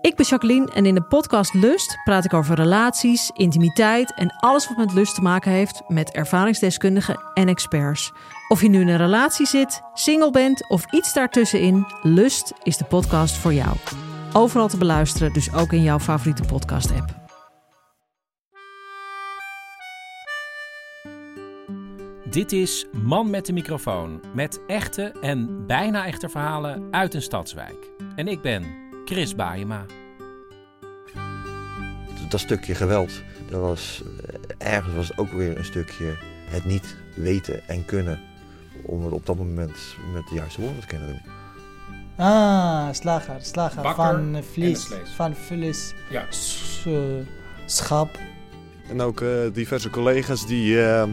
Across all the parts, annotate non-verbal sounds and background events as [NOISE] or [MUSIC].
Ik ben Jacqueline en in de podcast Lust praat ik over relaties, intimiteit en alles wat met lust te maken heeft met ervaringsdeskundigen en experts. Of je nu in een relatie zit, single bent of iets daartussenin, Lust is de podcast voor jou. Overal te beluisteren, dus ook in jouw favoriete podcast-app. Dit is Man met de microfoon, met echte en bijna echte verhalen uit een stadswijk. En ik ben Chris Baayema. Dat stukje geweld, dat was, eh, ergens was het ook weer een stukje het niet weten en kunnen. Om het op dat moment met de juiste woorden te kunnen doen. Ah, slager, slager. Bakker van vlees. Van vlees. Ja. Eh, schap. En ook eh, diverse collega's die eh,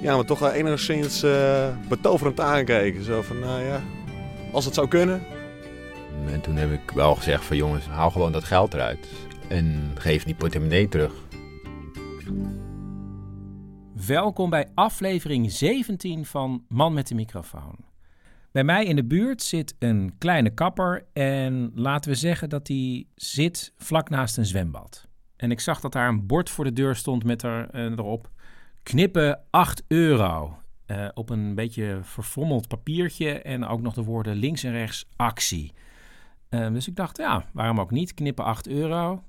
ja, me toch enigszins eh, betoverend aankeken. Zo van, nou ja, als het zou kunnen. En toen heb ik wel gezegd van jongens, haal gewoon dat geld eruit. En geef die portemonnee terug. Welkom bij aflevering 17 van Man met de microfoon. Bij mij in de buurt zit een kleine kapper en laten we zeggen dat die zit vlak naast een zwembad. En ik zag dat daar een bord voor de deur stond met er, eh, erop knippen 8 euro. Eh, op een beetje verfrommeld papiertje en ook nog de woorden links en rechts actie. Eh, dus ik dacht, ja, waarom ook niet? Knippen 8 euro.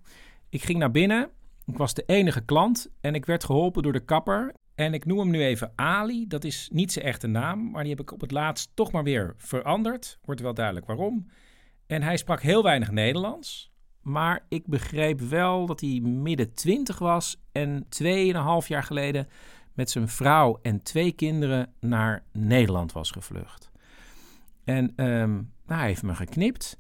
Ik ging naar binnen. Ik was de enige klant en ik werd geholpen door de kapper. En ik noem hem nu even Ali. Dat is niet zijn echte naam, maar die heb ik op het laatst toch maar weer veranderd. Wordt wel duidelijk waarom. En hij sprak heel weinig Nederlands. Maar ik begreep wel dat hij midden twintig was en 2,5 jaar geleden met zijn vrouw en twee kinderen naar Nederland was gevlucht. En ehm, nou, hij heeft me geknipt.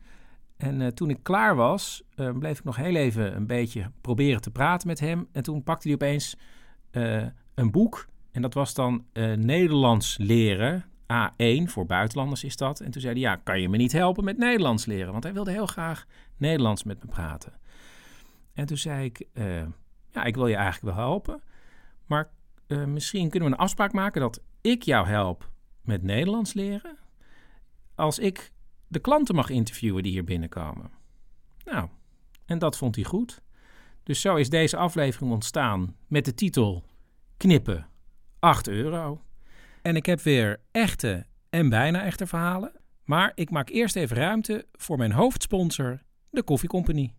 En eh, toen ik klaar was, eh, bleef ik nog heel even een beetje proberen te praten met hem. En toen pakte hij opeens eh, een boek. En dat was dan Nederlands leren. A1 voor buitenlanders is dat. En toen zei hij, ja, kan je me niet helpen met Nederlands leren? Want hij wilde heel graag Nederlands met me praten. En toen zei ik, ja, ik wil je eigenlijk wel helpen. Maar misschien kunnen we een afspraak maken dat ik jou help met Nederlands leren. Als ik de klanten mag interviewen die hier binnenkomen. Nou, en dat vond hij goed. Dus zo is deze aflevering ontstaan met de titel Knippen 8 euro. En ik heb weer echte en bijna echte verhalen. Maar ik maak eerst even ruimte voor mijn hoofdsponsor, de Koffie Company.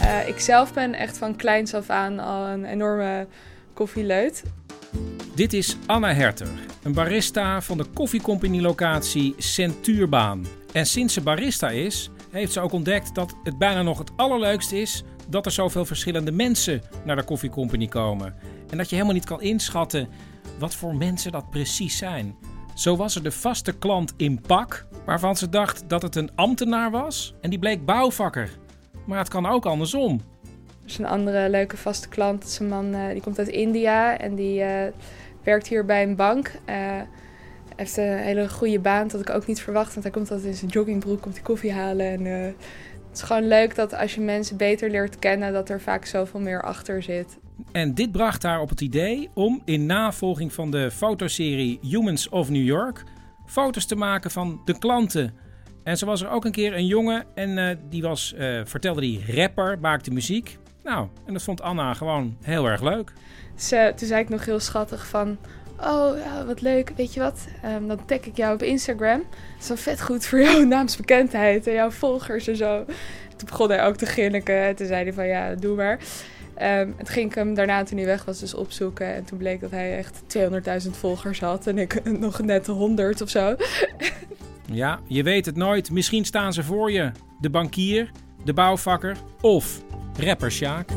Eh, ik zelf ben echt van kleins af aan al een enorme koffieleut. Dit is Anna Herter, een barista van de Koffie Company locatie Centuurbaan. En sinds ze barista is, heeft ze ook ontdekt dat het bijna nog het allerleukste is dat er zoveel verschillende mensen naar de Koffie Company komen. En dat je helemaal niet kan inschatten wat voor mensen dat precies zijn. Zo was er de vaste klant in pak, waarvan ze dacht dat het een ambtenaar was en die bleek bouwvakker. Maar het kan ook andersom. Is een andere leuke vaste klant. Is een man eh, die komt uit India en die eh, werkt hier bij een bank. Eh, heeft een hele goede baan, dat ik ook niet verwacht. Want hij komt altijd in zijn joggingbroek, komt hij koffie halen. En, het is gewoon leuk dat als je mensen beter leert kennen, dat er vaak zoveel meer achter zit. En dit bracht haar op het idee om in navolging van de fotoserie Humans of New York foto's te maken van de klanten. En zo was er ook een keer een jongen en die was, vertelde die rapper, maakte muziek. Nou, en dat vond Anna gewoon heel erg leuk. Eh, toen zei ik nog heel schattig van... Oh, ja, wat leuk. Weet je wat? Ehm, dan tag ik jou op Instagram. Dat is wel vet goed voor jouw [LAUGHS] naamsbekendheid en jouw volgers en zo. Toen begon hij ook te grinniken. En toen zei hij van, ja, doe maar. En toen ging ik hem daarna, toen hij weg was, dus opzoeken. En toen bleek dat hij echt 200.000 volgers had. En ik [LAUGHS] nog net 100 of zo. Ja, je weet het nooit. Misschien staan ze voor je. De bankier, de bouwvakker of rapper Sjaak.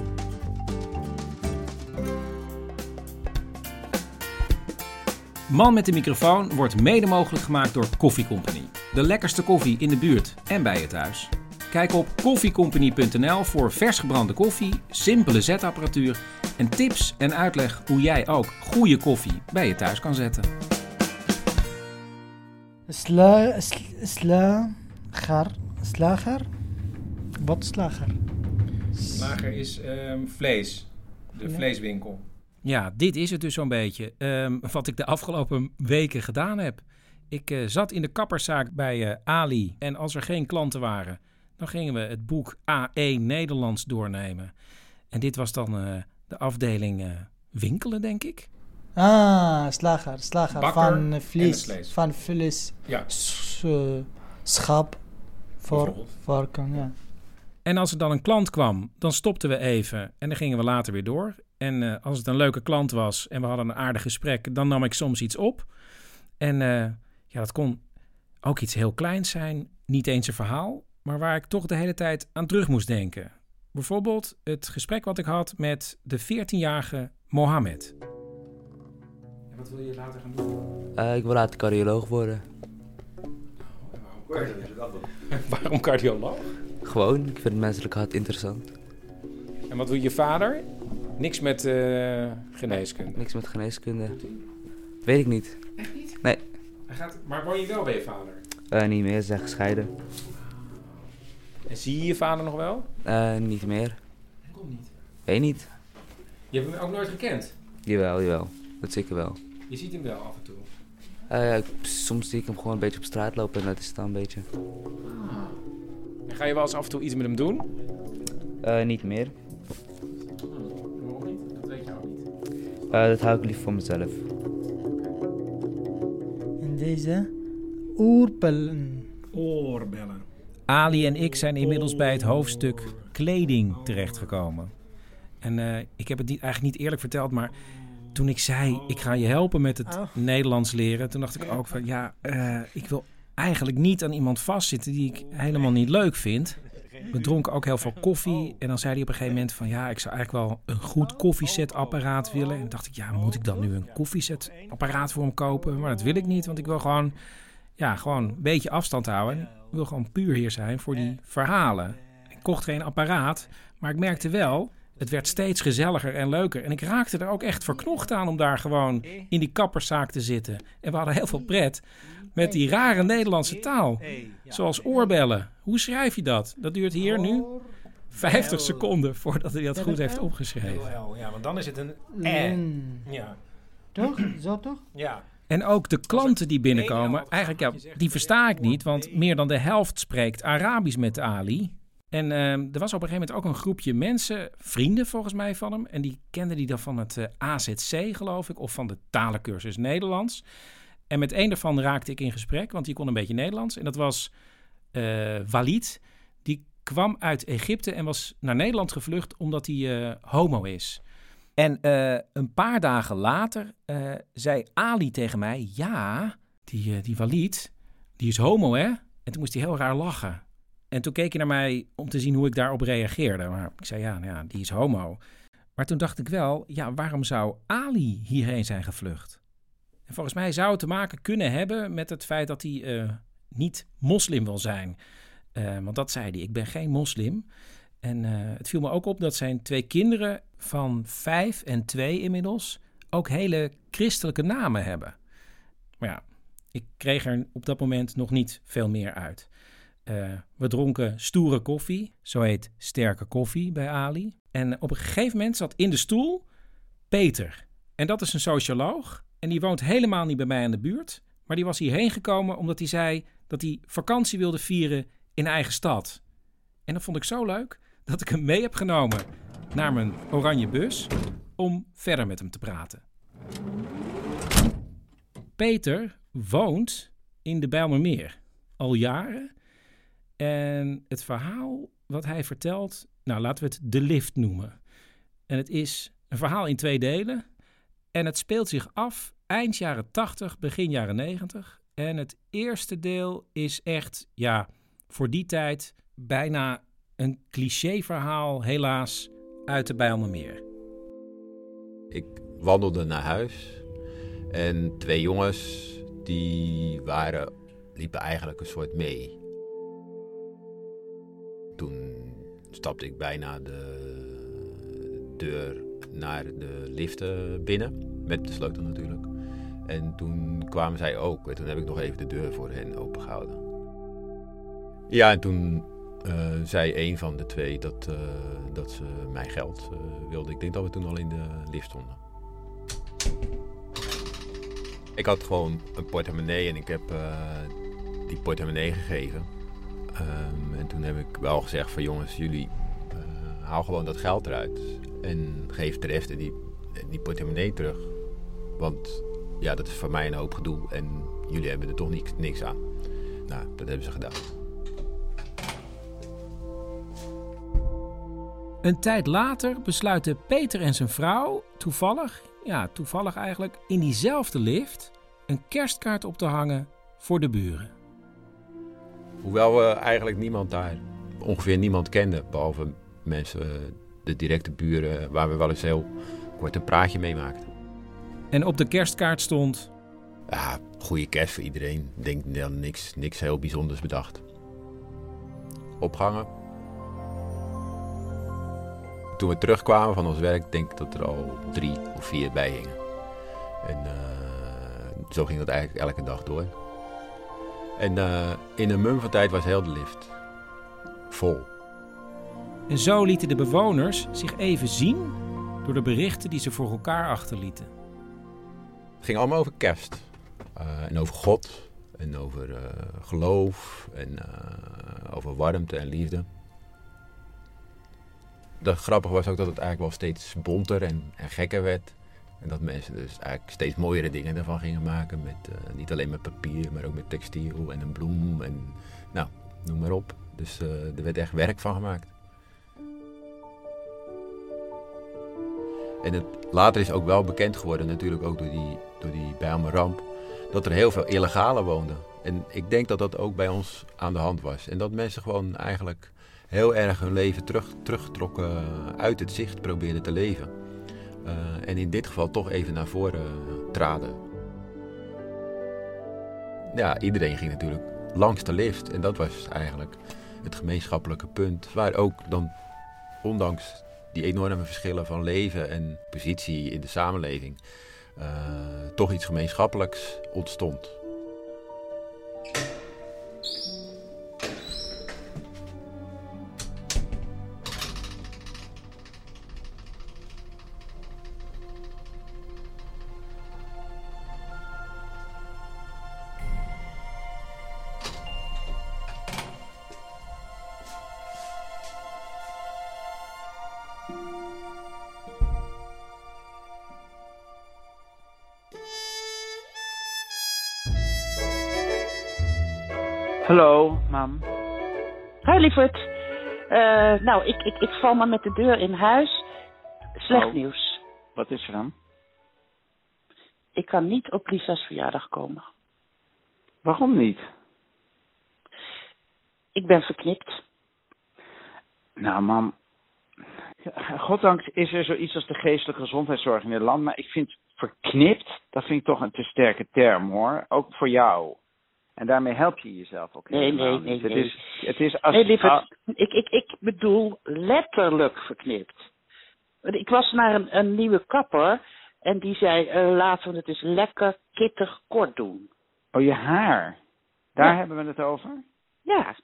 Man met de microfoon wordt mede mogelijk gemaakt door Koffie Company. De lekkerste koffie in de buurt en bij je thuis. Kijk op koffiecompany.nl voor vers gebrande koffie, simpele zetapparatuur en tips en uitleg hoe jij ook goede koffie bij je thuis kan zetten. Sla, sl- slager. Slager? Wat slager? Slager is ehm, vlees. De vleeswinkel. Ja, dit is het dus zo'n beetje. ehm, wat ik de afgelopen weken gedaan heb. Ik eh, zat in de kapperszaak bij eh, Ali en als er geen klanten waren, dan gingen we het boek A1 Nederlands doornemen. En dit was dan eh, de afdeling eh, winkelen, denk ik. Ah, slager, slager. Bakker van vlees. Van vlees. Ja. S- schap. Voor ja. En als er dan een klant kwam, dan stopten we even en dan gingen we later weer door. En eh, als het een leuke klant was en we hadden een aardig gesprek, dan nam ik soms iets op. En eh, ja, dat kon ook iets heel kleins zijn, niet eens een verhaal, maar waar ik toch de hele tijd aan terug moest denken. Bijvoorbeeld het gesprek wat ik had met de 14-jarige Mohammed. En wat wil je later gaan doen? Eh, ik wil later cardioloog worden. Waarom cardioloog? [LAUGHS] Gewoon, ik vind het menselijk hart interessant. En wat wil je vader? Niks met eh, geneeskunde. Niks met geneeskunde. Weet ik niet. Echt niet? Nee. Hij gaat, maar woon je wel bij je vader? Eh, niet meer, ze zijn gescheiden. En zie je je vader nog wel? Eh, niet meer. Waarom niet? Weet niet. Je hebt hem ook nooit gekend. Jawel, jawel. Dat zeker wel. Je ziet hem wel af en toe. Eh, ik- soms zie ik hem gewoon een beetje op straat lopen en dat is het dan een beetje. En ga je wel eens af en toe iets met hem doen? Eh, niet meer. Waarom niet? Dat weet je ook niet. Eh, dat hou ik liever voor mezelf. En deze oerpellen. Oorbellen. Ali en ik zijn inmiddels bij het hoofdstuk kleding terechtgekomen. En eh, ik heb het niet, eigenlijk niet eerlijk verteld, maar toen ik zei: ik ga je helpen met het Oh. Nederlands leren, toen dacht ik ook van ja, eh, ik wil eigenlijk niet aan iemand vastzitten die ik helemaal niet leuk vind. We dronken ook heel veel koffie. En dan zei hij op een gegeven moment van... ja, ik zou eigenlijk wel een goed koffiezetapparaat willen. En dacht ik, ja, moet ik dan nu een koffiezetapparaat voor hem kopen? Maar dat wil ik niet, want ik wil gewoon... ja, gewoon een beetje afstand houden. Ik wil gewoon puur hier zijn voor die verhalen. Ik kocht geen apparaat, maar ik merkte wel... het werd steeds gezelliger en leuker. En ik raakte er ook echt verknocht aan om daar gewoon in die kapperszaak te zitten. En we hadden heel veel pret met die rare Nederlandse taal. Zoals oorbellen. Hoe schrijf je dat? Dat duurt hier nu 50 seconden voordat hij dat goed heeft opgeschreven. Ja, want dan is het een Len. Ja. Toch? Zo toch? ja. En ook de klanten die binnenkomen, eigenlijk ja, die versta ik niet, want meer dan de helft spreekt Arabisch met Ali. En ehm, er was op een gegeven moment ook een groepje mensen, vrienden volgens mij van hem, en die kenden die dan van het eh, AZC, geloof ik, of van de talencursus Nederlands. En met één daarvan raakte ik in gesprek, want die kon een beetje Nederlands. En dat was eh, Walid. Die kwam uit Egypte en was naar Nederland gevlucht omdat hij eh, homo is. En een paar dagen later zei Ali tegen mij: Ja, die, die Walid, die is homo, hè? En toen moest hij heel raar lachen. En toen keek hij naar mij om te zien hoe ik daarop reageerde. Maar ik zei: Ja, nou ja, die is homo. Maar toen dacht ik wel: Ja, waarom zou Ali hierheen zijn gevlucht? En volgens mij zou het te maken kunnen hebben met het feit dat hij eh, niet moslim wil zijn. Eh, want dat zei hij: Ik ben geen moslim. En eh, het viel me ook op dat zijn twee kinderen van vijf en twee inmiddels ook hele christelijke namen hebben. Maar ja, ik kreeg er op dat moment nog niet veel meer uit. Eh, we dronken stoere koffie, zo heet sterke koffie bij Ali. En op een gegeven moment zat in de stoel Peter. En dat is een socioloog. En die woont helemaal niet bij mij in de buurt. Maar die was hierheen gekomen omdat hij zei dat hij vakantie wilde vieren in eigen stad. En dat vond ik zo leuk dat ik hem mee heb genomen naar mijn oranje bus om verder met hem te praten. Peter woont in de Bijlmermeer al jaren. En het verhaal wat hij vertelt, nou laten we het de lift noemen. En het is een verhaal in twee delen. En het speelt zich af eind jaren 80, begin jaren 90. En het eerste deel is echt, ja, voor die tijd bijna een clichéverhaal, helaas, uit de Bijlmermeer. Ik wandelde naar huis en twee jongens die waren, liepen eigenlijk een soort mee. Toen stapte ik bijna de deur naar de lift eh, binnen, met de sleutel natuurlijk. En toen kwamen zij ook en toen heb ik nog even de deur voor hen opengehouden. Ja, en toen eh, zei een van de twee dat, eh, dat ze mijn geld eh, wilde. Ik denk dat we toen al in de lift stonden. Ik had gewoon een portemonnee en ik heb die portemonnee gegeven. Ehm, en toen heb ik wel gezegd van jongens, jullie uh, haal gewoon dat geld eruit. En geef de rest die, die portemonnee terug. Want ja, dat is voor mij een hoop gedoe en jullie hebben er toch niks, niks aan. Nou, dat hebben ze gedaan. Een tijd later besluiten Peter en zijn vrouw toevallig, ja, toevallig eigenlijk, in diezelfde lift een kerstkaart op te hangen voor de buren. Hoewel we eigenlijk niemand daar, ongeveer niemand kenden, behalve mensen, eh, de directe buren, waar we wel eens heel kort een praatje mee maakten. En op de kerstkaart stond. Ja, goede kerst voor iedereen. Ik denk dan niks, niks heel bijzonders bedacht. Opgangen. Toen we terugkwamen van ons werk, denk ik dat er al drie of vier bij hingen. En uh, zo ging dat eigenlijk elke dag door. En uh, in een mum van tijd was heel de lift vol. En zo lieten de bewoners zich even zien door de berichten die ze voor elkaar achterlieten. Het ging allemaal over kerst. Uh, en over God. En over uh, geloof. En over warmte en liefde. Dat grappige was ook dat het eigenlijk wel steeds bonter en, en gekker werd. En dat mensen dus eigenlijk steeds mooiere dingen ervan gingen maken. Met, niet alleen met papier, maar ook met textiel en een bloem. En nou, noem maar op. Dus er werd echt werk van gemaakt. En het, later is ook wel bekend geworden, natuurlijk ook door die, door die ramp, dat er heel veel illegalen woonden. En ik denk dat dat ook bij ons aan de hand was. En dat mensen gewoon eigenlijk heel erg hun leven terug, teruggetrokken uit het zicht probeerden te leven. Uh, en in dit geval toch even naar voren traden. Ja, iedereen ging natuurlijk langs de lift. En dat was eigenlijk het gemeenschappelijke punt. Waar ook dan, ondanks die enorme verschillen van leven en positie in de samenleving uh, toch iets gemeenschappelijks ontstond. Mam. Hoi, lieverd. Uh, nou, ik, ik, ik val maar met de deur in huis. Slecht Oh. nieuws. Wat is er dan? Ik kan niet op Lisa's verjaardag komen. Waarom niet? Ik ben verknipt. Nou, mam. Goddank is er zoiets als de geestelijke gezondheidszorg in het land. Maar ik vind verknipt, dat vind ik toch een te sterke term hoor. Ook voor jou. En daarmee help je jezelf ook Nee, nee, nee, Het nee. is, het is als, Nee, lieverd. ah, Ik, ik, ik bedoel letterlijk verknipt. Want Ik was naar een, een nieuwe kapper. En die zei, eh, laten we het eens lekker kittig kort doen. oh, je haar. Daar Ja. hebben we het over? Ja.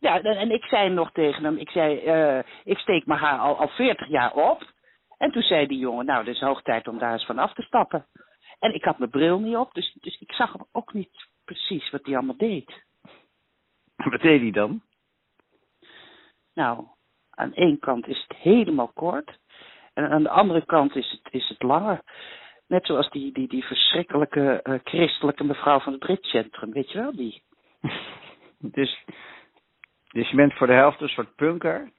Ja, en, en ik zei nog tegen hem, ik zei, eh, ik steek mijn haar al, al 40 jaar op. En toen zei die jongen, nou, het is hoog tijd om daar eens van af te stappen. En ik had mijn bril niet op, dus, dus ik zag hem ook niet precies wat hij allemaal deed. Wat deed hij dan? Nou, aan één kant is het helemaal kort. En aan de andere kant is het, is het langer. Net zoals die, die, die verschrikkelijke eh, christelijke mevrouw van het Britcentrum, weet je wel, die. [LAUGHS] Dus, dus je bent voor de helft een soort punker.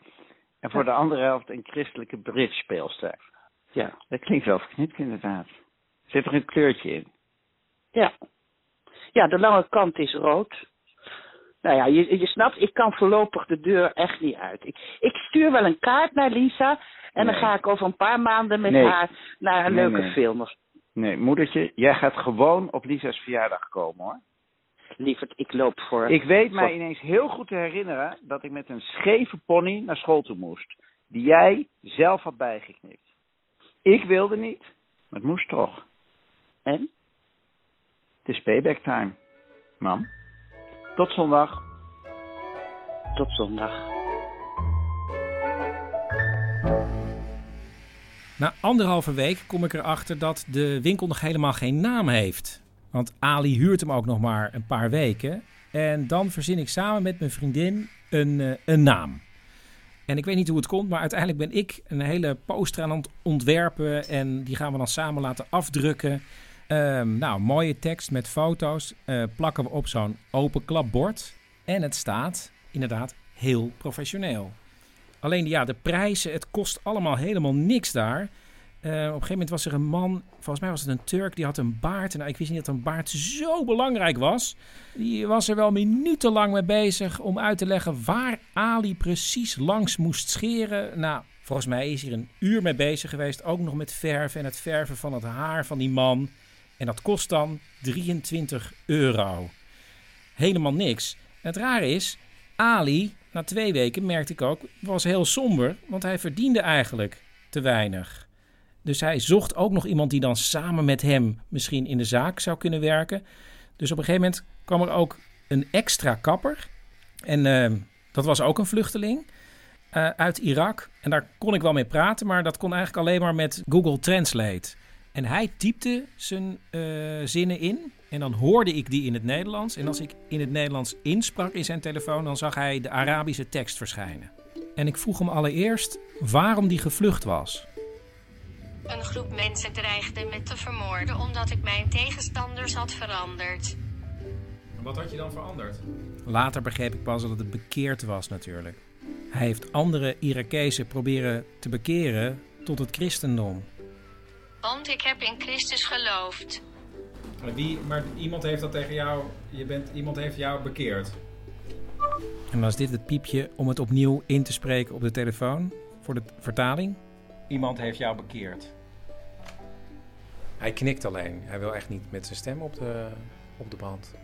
En voor de andere helft een christelijke bridge speelster. Ja. Dat klinkt wel verknipt inderdaad. Zit er een kleurtje in? Ja. Ja, de lange kant is rood. Nou ja, je, je snapt, ik kan voorlopig de deur echt niet uit. Ik, ik stuur wel een kaart naar Lisa. En dan ga ik over een paar maanden met Nee. haar naar een Nee, leuke film. Nee, moedertje, jij gaat gewoon op Lisa's verjaardag komen hoor. lieverd, ik loop voor... Ik weet mij ineens heel goed te herinneren dat ik met een scheve pony naar school toe moest. Die jij zelf had bijgeknipt. Ik wilde niet, maar het moest toch. En? Het is payback time. Mam. Tot zondag. Tot zondag. Na anderhalve week kom ik erachter dat de winkel nog helemaal geen naam heeft. Want Ali huurt hem ook nog maar een paar weken. En dan verzin ik samen met mijn vriendin een, eh, een naam. En ik weet niet hoe het komt, maar uiteindelijk ben ik een hele poster aan het ontwerpen. En die gaan we dan samen laten afdrukken. Ehm, nou, mooie tekst met foto's. eh, plakken we op zo'n open klapbord. En het staat inderdaad heel professioneel. Alleen ja, de prijzen, het kost allemaal helemaal niks daar. Eh, op een gegeven moment was er een man, volgens mij was het een Turk, die had een baard. Nou, ik wist niet dat een baard zo belangrijk was. Die was er wel minutenlang mee bezig om uit te leggen waar Ali precies langs moest scheren. Nou, volgens mij is hier een uur mee bezig geweest. Ook nog met verven en het verven van het haar van die man. En dat kost dan 23 euro. Helemaal niks. Het rare is, Ali, na twee weken merkte ik ook, was heel somber. Want hij verdiende eigenlijk te weinig. Dus hij zocht ook nog iemand die dan samen met hem misschien in de zaak zou kunnen werken. Dus op een gegeven moment kwam er ook een extra kapper. En eh, dat was ook een vluchteling eh, uit Irak. En daar kon ik wel mee praten, maar dat kon eigenlijk alleen maar met Google Translate. En hij typte zijn eh, zinnen in. En dan hoorde ik die in het Nederlands. En als ik in het Nederlands insprak in zijn telefoon, dan zag hij de Arabische tekst verschijnen. En ik vroeg hem allereerst waarom die gevlucht was. Een groep mensen dreigde me te vermoorden omdat ik mijn tegenstanders had veranderd. Wat had je dan veranderd? Later begreep ik pas dat het bekeerd was natuurlijk. Hij heeft andere Irakezen proberen te bekeren tot het christendom. Want ik heb in Christus geloofd. Wie, maar iemand heeft dat tegen jou, je bent, iemand heeft jou bekeerd. En was dit het piepje om het opnieuw in te spreken op de telefoon voor de vertaling? Iemand heeft jou bekeerd. Hij knikt alleen. Hij wil echt niet met zijn stem op de, op de band.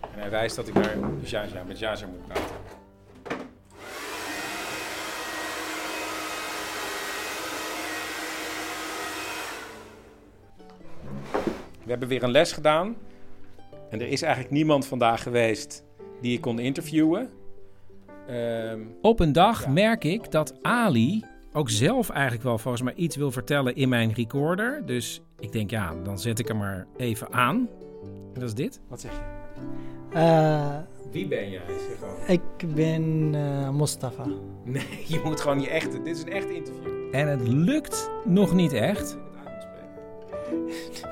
En hij wijst dat ik naar Jaja, met Jaja moet praten. We hebben weer een les gedaan. En er is eigenlijk niemand vandaag geweest die ik kon interviewen. Ehm, Op een dag merk ik dat Ali ook zelf eigenlijk wel volgens mij iets wil vertellen in mijn recorder. Dus ik denk, ja, dan zet ik hem maar even aan. En dat is dit. Wat zeg je? Eh, Wie ben jij? Zeg ik ben eh, Mustafa. Nee, [LAUGHS] je moet gewoon je echte. Dit is een echt interview. En het lukt nog niet echt. [LAUGHS]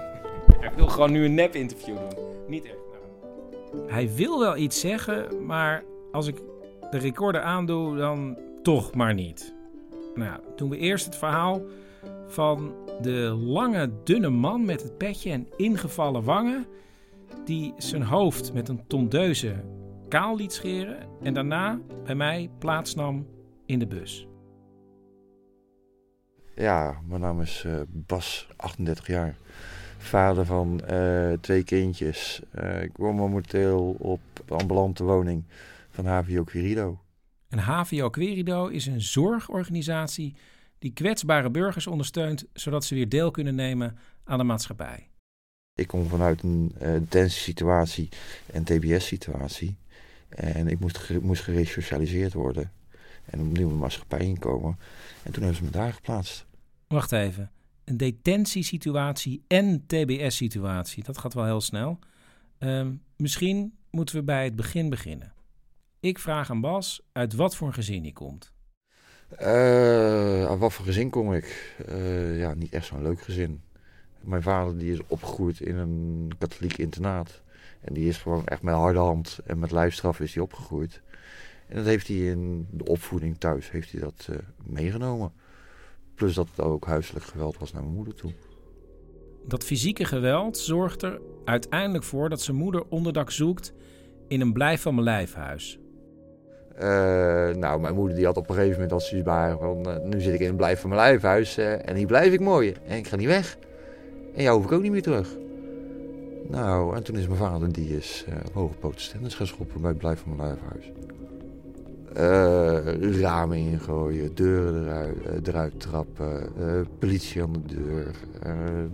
Ik wil gewoon nu een nep-interview doen. Niet echt. Nou. Hij wil wel iets zeggen, maar als ik de recorder aandoe, dan toch maar niet. Nou, doen we eerst het verhaal van de lange, dunne man met het petje en ingevallen wangen. Die zijn hoofd met een tondeuze kaal liet scheren. En daarna bij mij plaatsnam in de bus. Ja, mijn naam is eh, Bas, 38 jaar. Vader van eh, twee kindjes. Eh, ik woon momenteel op de ambulante woning van HVO Quirido. En HVO Querido is een zorgorganisatie die kwetsbare burgers ondersteunt, zodat ze weer deel kunnen nemen aan de maatschappij. Ik kom vanuit een uh, situatie en TBS-situatie. En ik moest, ge- moest geresocialiseerd worden. En opnieuw de maatschappij inkomen. En toen hebben ze me daar geplaatst. Wacht even. Een detentiesituatie en TBS-situatie. Dat gaat wel heel snel. Ehm, misschien moeten we bij het begin beginnen. Ik vraag aan Bas uit wat voor gezin hij komt. Uh, wat voor gezin kom ik? Uh, ja, niet echt zo'n leuk gezin. Mijn vader die is opgegroeid in een katholiek internaat. En die is gewoon echt met harde hand en met lijfstraf is hij opgegroeid. En dat heeft hij in de opvoeding thuis heeft hij dat uh, meegenomen. Plus dat het ook huiselijk geweld was naar mijn moeder toe. Dat fysieke geweld zorgt er uiteindelijk voor dat zijn moeder onderdak zoekt in een blijf van mijn lijfhuis. Uh, nou, mijn moeder die had op een gegeven moment als ze van... Uh, nu zit ik in een blijf van mijn lijfhuis uh, en hier blijf ik mooi. En ik ga niet weg. En jou hoef ik ook niet meer terug. Nou, en toen is mijn vader, die is op hoge stennis gaan schoppen bij het blijf van mijn lijfhuis. Ramen ingooien, deuren eruit, eruit trappen, politie aan de deur,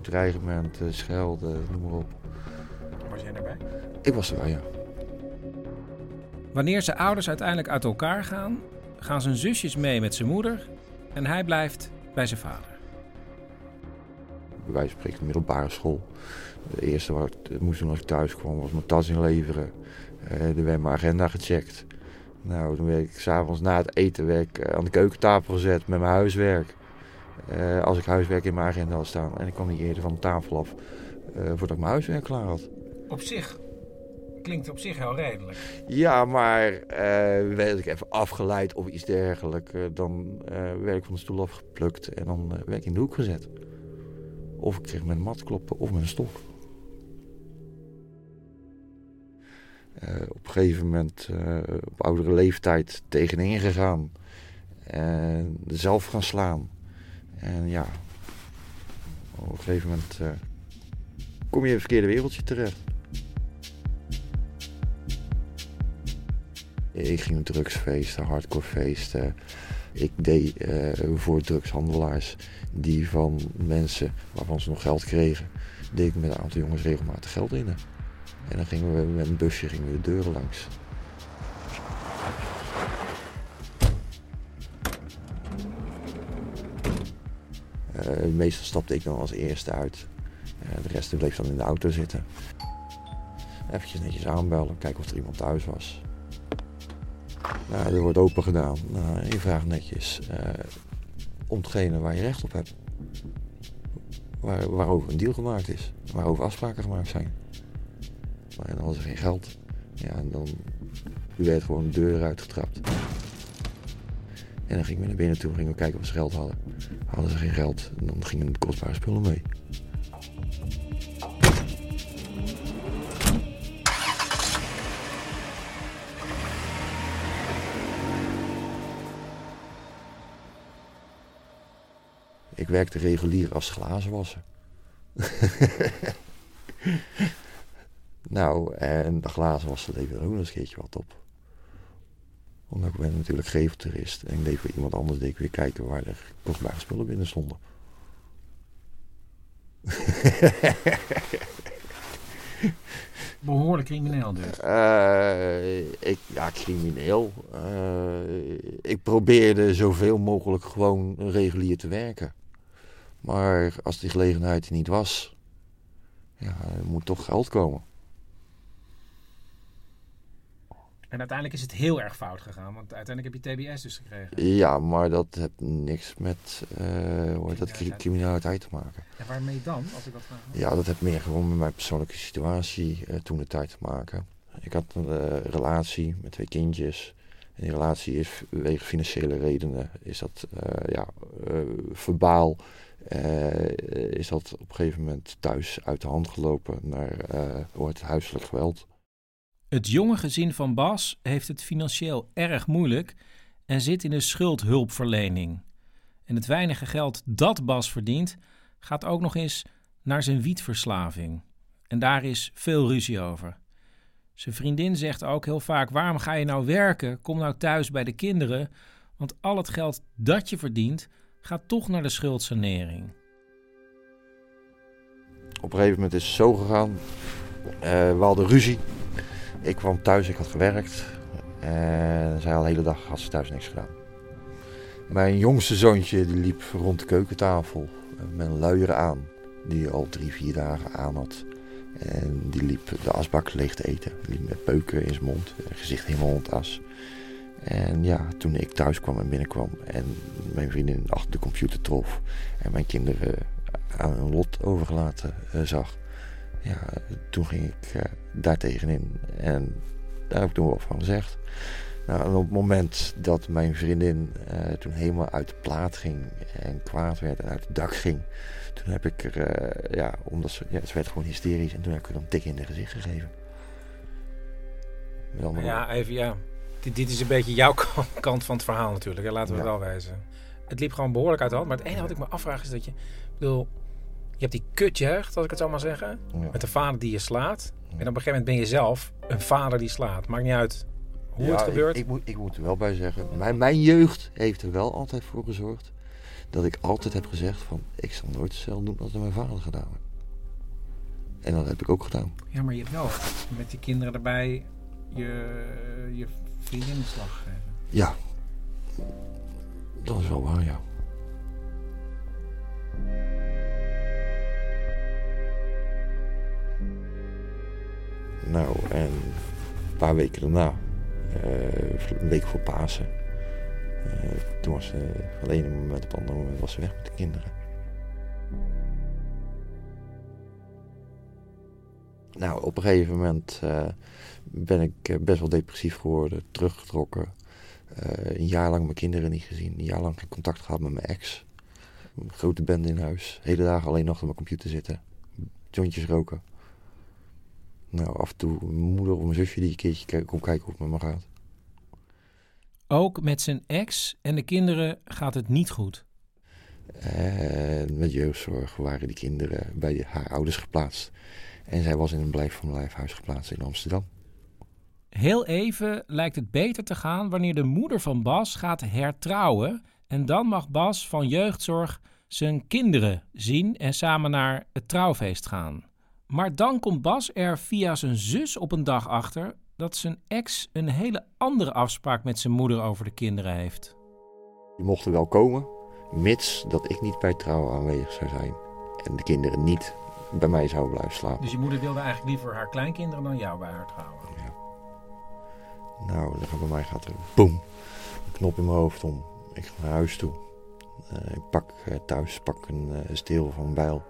dreigementen, schelden, noem maar op. Was jij daarbij? Ik was erbij, ja. Wanneer zijn ouders uiteindelijk uit elkaar gaan, gaan zijn zusjes mee met zijn moeder en hij blijft bij zijn vader. bij wijze van spreken middelbare school. De eerste wat ik moest doen als ik thuis kwam was mijn tas inleveren. Uh, er werd mijn agenda gecheckt. Nou, toen werd ik s'avonds na het eten werd ik, eh, aan de keukentafel gezet met mijn huiswerk. Eh, als ik huiswerk in mijn agenda had staan. En ik kwam niet eerder van de tafel af eh, voordat ik mijn huiswerk klaar had. Op zich klinkt op zich heel redelijk. Ja, maar werd ik even afgeleid of iets dergelijks, dan werd ik van de stoel afgeplukt en dan werd ik in de hoek gezet. Of ik kreeg met een mat kloppen of met een stok. Op een gegeven moment eh, op oudere leeftijd tegenin gegaan. En zelf gaan slaan. En ja, op een gegeven moment eh, kom je in het verkeerde wereldje terecht. Ik ging drugsfeesten, hardcore feesten. Ik deed eh, voor drugshandelaars die van mensen waarvan ze nog geld kregen, deed ik met een aantal jongens regelmatig geld in. En dan gingen we met een busje gingen we de deuren langs. Eh, meestal stapte ik dan als eerste uit. Eh, de rest bleef dan in de auto zitten. Eventjes netjes aanbellen, kijken of er iemand thuis was. Nou, er wordt open gedaan. Nou, je vraagt netjes eh, om hetgene waar je recht op hebt. Waar, waarover een deal gemaakt is. Waarover afspraken gemaakt zijn. Maar dan hadden ze geen geld. Ja, en dan werd gewoon de deur uitgetrapt. En dan gingen we naar binnen toe, gingen we kijken of ze geld hadden. Hadden ze geen geld, dan gingen de kostbare spullen mee. Ik werkte regulier als glazenwasser. [LAUGHS] nou, en de glazenwasser leverde ook nog een keertje wat op. Omdat ik ben natuurlijk geveltoerist. En ik deed voor iemand anders deed ik weer kijken waar er kostbare spullen binnen stonden. [LAUGHS] Behoorlijk crimineel dus. Eh, ik, ja, crimineel. Eh, ik probeerde zoveel mogelijk gewoon regulier te werken. Maar als die gelegenheid er niet was, ja, er moet toch geld komen. En uiteindelijk is het heel erg fout gegaan, want uiteindelijk heb je TBS dus gekregen. Ja, maar dat heeft niks met hoe heet dat, cri- criminaliteit te maken. En waarmee dan, als ik dat vraag? Ja, dat heeft meer gewoon met mijn persoonlijke situatie eh, toen de tijd te maken. Ik had een eh, relatie met twee kindjes. En die relatie is wegens financiële redenen, is dat ja, verbaal, is dat op een gegeven moment thuis uit de hand gelopen naar wordt huiselijk geweld. Het jonge gezin van Bas heeft het financieel erg moeilijk en zit in de schuldhulpverlening. En het weinige geld dat Bas verdient, gaat ook nog eens naar zijn wietverslaving. En daar is veel ruzie over. Zijn vriendin zegt ook heel vaak: waarom ga je nou werken? Kom nou thuis bij de kinderen. Want al het geld dat je verdient, gaat toch naar de schuldsanering. Op een gegeven moment is het zo gegaan. Eh, we hadden ruzie. Ik kwam thuis, ik had gewerkt. En zij al de hele dag had ze thuis niks gedaan. Mijn jongste zoontje die liep rond de keukentafel met een luier aan. Die al drie, vier dagen aan had. En die liep de asbak leeg te eten. Die liep met peuken in zijn mond, gezicht helemaal rond as. En ja, toen ik thuis kwam en binnenkwam en mijn vriendin achter de computer trof en mijn kinderen aan hun lot overgelaten eh, zag, ja, toen ging ik uh, daar tegenin. En daar heb ik toen wel van gezegd. Nou, en op het moment dat mijn vriendin uh, toen helemaal uit de plaat ging en kwaad werd en uit het dak ging, toen heb ik er, uh, ja, omdat ze, ja, ze werd gewoon hysterisch en toen heb ik er een tik in de gezicht gegeven. Met. Ja, even ja. Dit, dit, is een beetje jouw [LAUGHS] kant van het verhaal natuurlijk, hè? laten we ja. het wel wijzen. Het liep gewoon behoorlijk uit de hand, maar het enige wat ik me afvraag is dat je, ik bedoel, je hebt die kutjeugd, als ik het zo maar zeggen, ja. met een vader die je slaat. En op een gegeven moment ben je zelf een vader die slaat. Maakt niet uit hoe ja, het gebeurt. Ik, ik, moet, ik moet er wel bij zeggen, mijn, mijn jeugd heeft er wel altijd voor gezorgd dat ik altijd heb gezegd van ik zal nooit hetzelfde doen als mijn vader gedaan heeft. En dat heb ik ook gedaan. Ja, maar je hebt wel met die kinderen erbij je, je vriendin de slag gegeven. Ja, dat is wel waar, ja. Nou, en een paar weken daarna, eh, een week voor Pasen, eh, toen was ze van het ene moment op het andere moment was ze weg met de kinderen. Nou, op een gegeven moment eh, ben ik best wel depressief geworden, teruggetrokken. Een jaar lang mijn kinderen niet gezien, een jaar lang geen contact gehad met mijn ex. Een grote bende in huis, hele dagen alleen nog op mijn computer zitten, jointjes roken. Nou, af en toe mijn moeder of mijn zusje die een keertje komt kijken hoe het met me gaat. Ook met zijn ex en de kinderen gaat het niet goed. En met jeugdzorg waren die kinderen bij haar ouders geplaatst. En zij was in een blijf van lijfhuis geplaatst in Amsterdam. Heel even lijkt het beter te gaan wanneer de moeder van Bas gaat hertrouwen. En dan mag Bas van jeugdzorg zijn kinderen zien en samen naar het trouwfeest gaan. Maar dan komt Bas er via zijn zus op een dag achter dat zijn ex een hele andere afspraak met zijn moeder over de kinderen heeft. Die mochten wel komen, mits dat ik niet bij het trouwen aanwezig zou zijn. En de kinderen niet bij mij zouden blijven slapen. Dus je moeder wilde eigenlijk liever haar kleinkinderen dan jou bij haar trouwen. Nou, dan gaat bij mij gaat er boem, een knop in mijn hoofd om. Ik ga naar huis toe. Eh, ik pak eh, thuis pak een eh, steel van een bijl.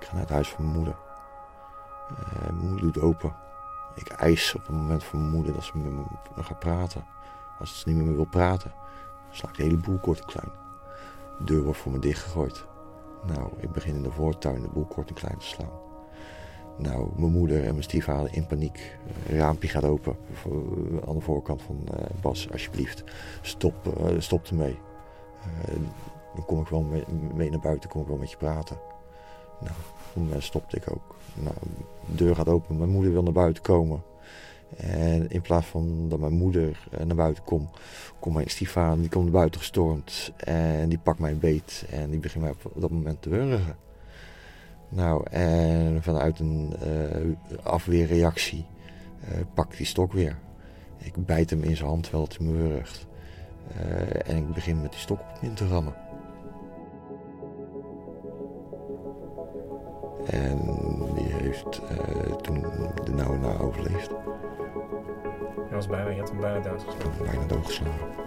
Ik ga naar het huis van mijn moeder. Eh, mijn moeder doet open. Ik eis op het moment van mijn moeder dat ze met me gaat praten. Als ze niet meer me wil praten, sla ik de hele boel kort en klein. De deur wordt voor me dichtgegooid. Nou, ik begin in de voortuin de boel kort en klein te slaan. Nou, mijn moeder en mijn stiefvader in paniek. Een raampje gaat open voor- aan de voorkant van eh, Bas, alsjeblieft. Stop, eh, stop ermee. Eh, dan kom ik wel mee, mee naar buiten, kom ik wel met je praten. Nou, toen eh, stopte ik ook. Nou, de deur gaat open, mijn moeder wil naar buiten komen. En in plaats van dat mijn moeder eh, naar buiten komt, komt mijn stiefvader, die komt naar buiten gestormd. En die pakt mij beet en die begint mij op dat moment te wurgen. Nou, en vanuit een eh, afweerreactie eh pak ik die stok weer. Ik bijt hem in zijn hand terwijl hij me. Eh, en ik begin met die stok op in te rammen. En heeft eh, toen de nauwe na overleefd. Je, was bijna, je had hem bijna doodgeslagen. Bijna doodgeslagen.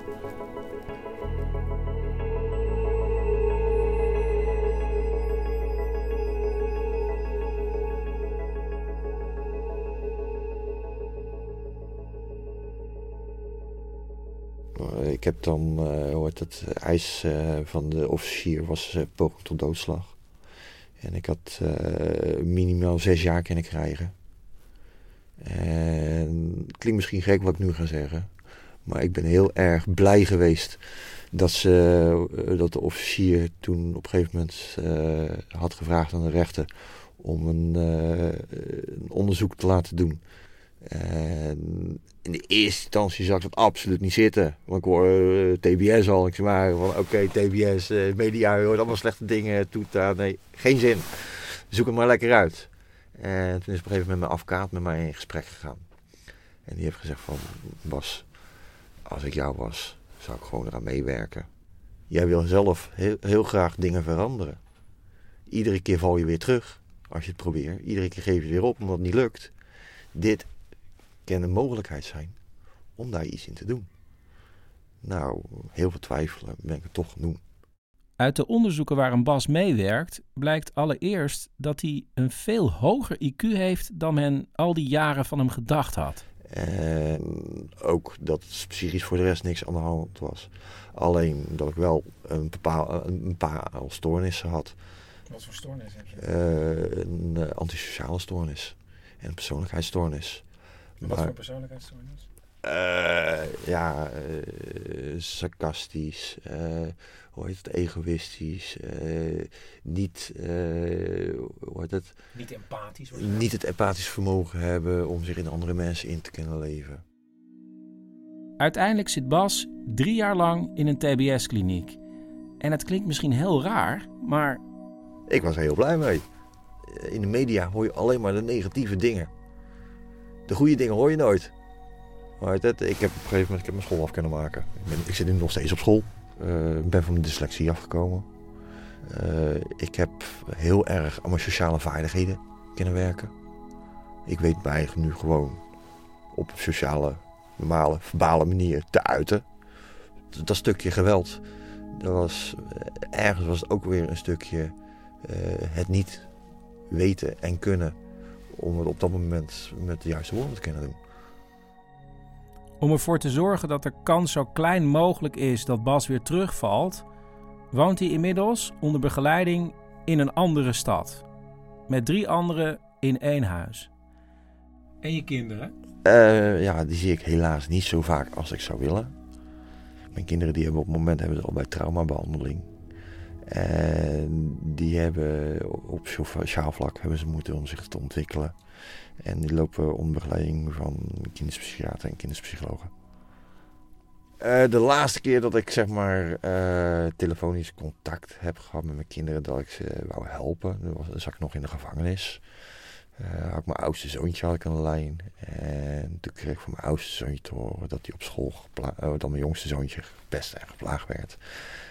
Ik heb dan, eh heet het, eis eh, van de officier was poging tot doodslag. En ik had eh, minimaal zes jaar kunnen krijgen. En het klinkt misschien gek wat ik nu ga zeggen. Maar ik ben heel erg blij geweest dat, ze, eh, dat de officier toen op een gegeven moment eh, had gevraagd aan de rechter om een, een onderzoek te laten doen. En in de eerste instantie zag ik dat absoluut niet zitten. Want ik hoor eh, TBS al. Ik zeg maar van oké, TBS, eh, media, hoort allemaal slechte dingen. Toeta, nee, geen zin. Zoek het maar lekker uit. En toen is op een gegeven moment mijn advocaat met mij in gesprek gegaan. En die heeft gezegd van, Bas, als ik jou was, zou ik gewoon eraan meewerken. Jij wil zelf heel graag dingen veranderen. Iedere keer val je weer terug als je het probeert. Iedere keer geef je weer op omdat het niet lukt. Dit kan een mogelijkheid zijn om daar iets in te doen. Nou, heel veel twijfelen ben ik het toch doen. Uit de onderzoeken waar een Bas meewerkt, blijkt allereerst dat hij een veel hoger IQ heeft dan men al die jaren van hem gedacht had. En ook dat psychisch voor de rest niks aan de hand was. Alleen dat ik wel een, bepaal, een paar stoornissen had. Wat voor stoornis heb je? Eh, een eh, antisociale stoornis. En een persoonlijkheidsstoornis. Wat voor persoonlijkheidsstoornis? Eh, ja, eh, sarcastisch, eh, hoe heet het, egoïstisch, eh, niet, eh, hoe heet het, Niet empathisch. of- niet het empathisch vermogen hebben om zich in andere mensen in te kunnen leven. Uiteindelijk zit Bas drie jaar lang in een TBS-kliniek. En het klinkt misschien heel raar, maar Ik was er heel blij mee. In de media hoor je alleen maar de negatieve dingen. De goede dingen hoor je nooit. Het? Ik heb op een gegeven moment ik heb mijn school af kunnen maken. Ik, ik zit nu nog steeds op school. Eh, Ik ben van mijn dyslexie afgekomen. Eh, ik heb heel erg aan mijn sociale vaardigheden kunnen werken. Ik weet mij nu gewoon op sociale, normale, verbale manier te uiten. Dat, stukje geweld, dat was, eh, ergens was het ook weer een stukje eh, het niet weten en kunnen om het op dat moment met de juiste woorden te kunnen doen. Om ervoor te zorgen dat de kans zo klein mogelijk is dat Bas weer terugvalt, woont hij inmiddels onder begeleiding in een andere stad. Met drie anderen in één huis. En je kinderen? Eh, ja, die zie ik helaas niet zo vaak als ik zou willen. Mijn kinderen die hebben op het moment hebben ze al bij traumabehandeling. En die hebben op sociaal vlak hebben ze moeite om zich te ontwikkelen. En die lopen onder begeleiding van kinderpsychiater en kinderpsychologen. Eh, de laatste keer dat ik zeg maar eh, telefonisch contact heb gehad met mijn kinderen, dat ik ze wou helpen, was, zat ik nog in de gevangenis. Eh, had ik mijn oudste zoontje had ik aan lijn. En toen kreeg ik van mijn oudste zoontje te horen dat hij op school, eh, dat mijn jongste zoontje gepest en geplaagd werd.